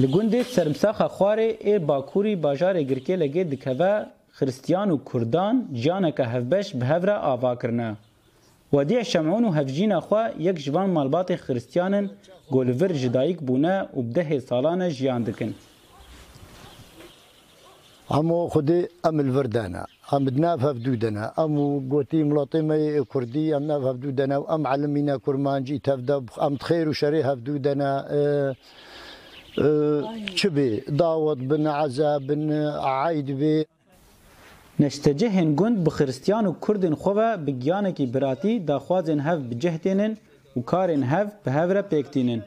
Li gundê sermsexa xwarê ê bakurî bajarê girkê legê dikeve xiristiyan û Kurdan jiyaneke hevbeş bi hev re ava kirine. Wediya şemûn û hevjîna xwe yek ji van malbatê xiristiyanên golivir ji dayîk bûne û bi dehê salan e jiyan dikin. همو خدي ام الفردانة ام دناف هفدودنا ام قوتي ملاطمة كردي ام ناف هفدودنا وام علمينا كرمانجي تفدب ام تخير وشري هفدودنا أه شبي داوود بن عزا بن عايد بي نشتجهن گوند بخرستيان و كردن خوه بگيانكي براتي دخوازن هف بجهتنن و کارن هف بهفره پيكتنن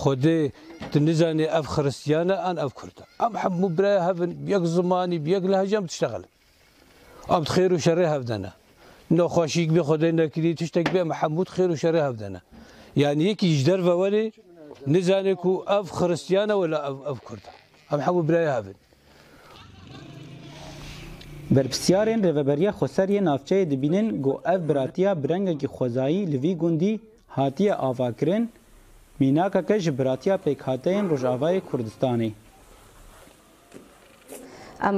خودي تنزاني اف خرستيانا ان اف کرد ام حب مبرا هفن بيك زمانی بيك لهجم تشتغل ام خير هف هفدنا نو خوشيك بخودي نکری تشتك بی محمود خير هف هفدنا Yani yeki icder ve veli nizaneku ev Hristiyana ve ev, ev Kurda. Em hebu biraya havin. Berpisyarên reveberiya Xweseriyê navçeyê dibînin got ev biratiya birengekî xwezayî li vî gundî hatiye avakirin, mînakeke ji biratiya pêkhateyên Rojavayê Kurdistanê. Em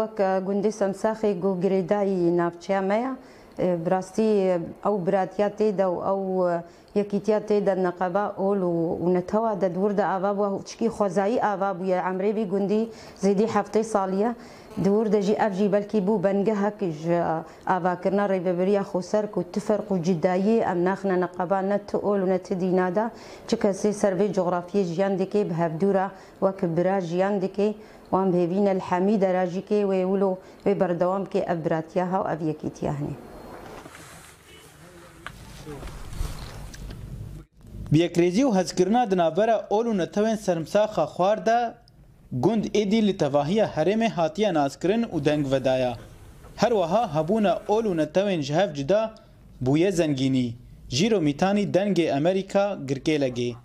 wek gundê semsaxê got girêdayî navçeya me ye, براستي او براتيات دا او يكيتيات دا النقبة اول ونتوا دا دور دا عباب وشكي خزاي عباب ويا عمري بي قندي زيدي حفتي صالية دور دا جي افجي بلكي بو بنقهك جا عبا كرنا ريبابريا خسرك وتفرق جداية ام ناخنا نقبة نت اول ونت دينادا تشكسي سرفي جغرافية جيان ديكي بهاف دورا وكبرا جيان ديكي وام بهبين الحميدة راجيكي ويولو ببردوام كي ابراتياها وافيكيتياهني بيكريزي وهذكرنا دنابرا اولو نتوين سرمساخا خواردا گوند ایدی لتواهی هرم هاتیه نازکرن و دنگ ودایا هر وها هبونا اولو نتوین جهف جدا بویه زنگینی جیرو میتانی دنگ امریکا گرکه لگه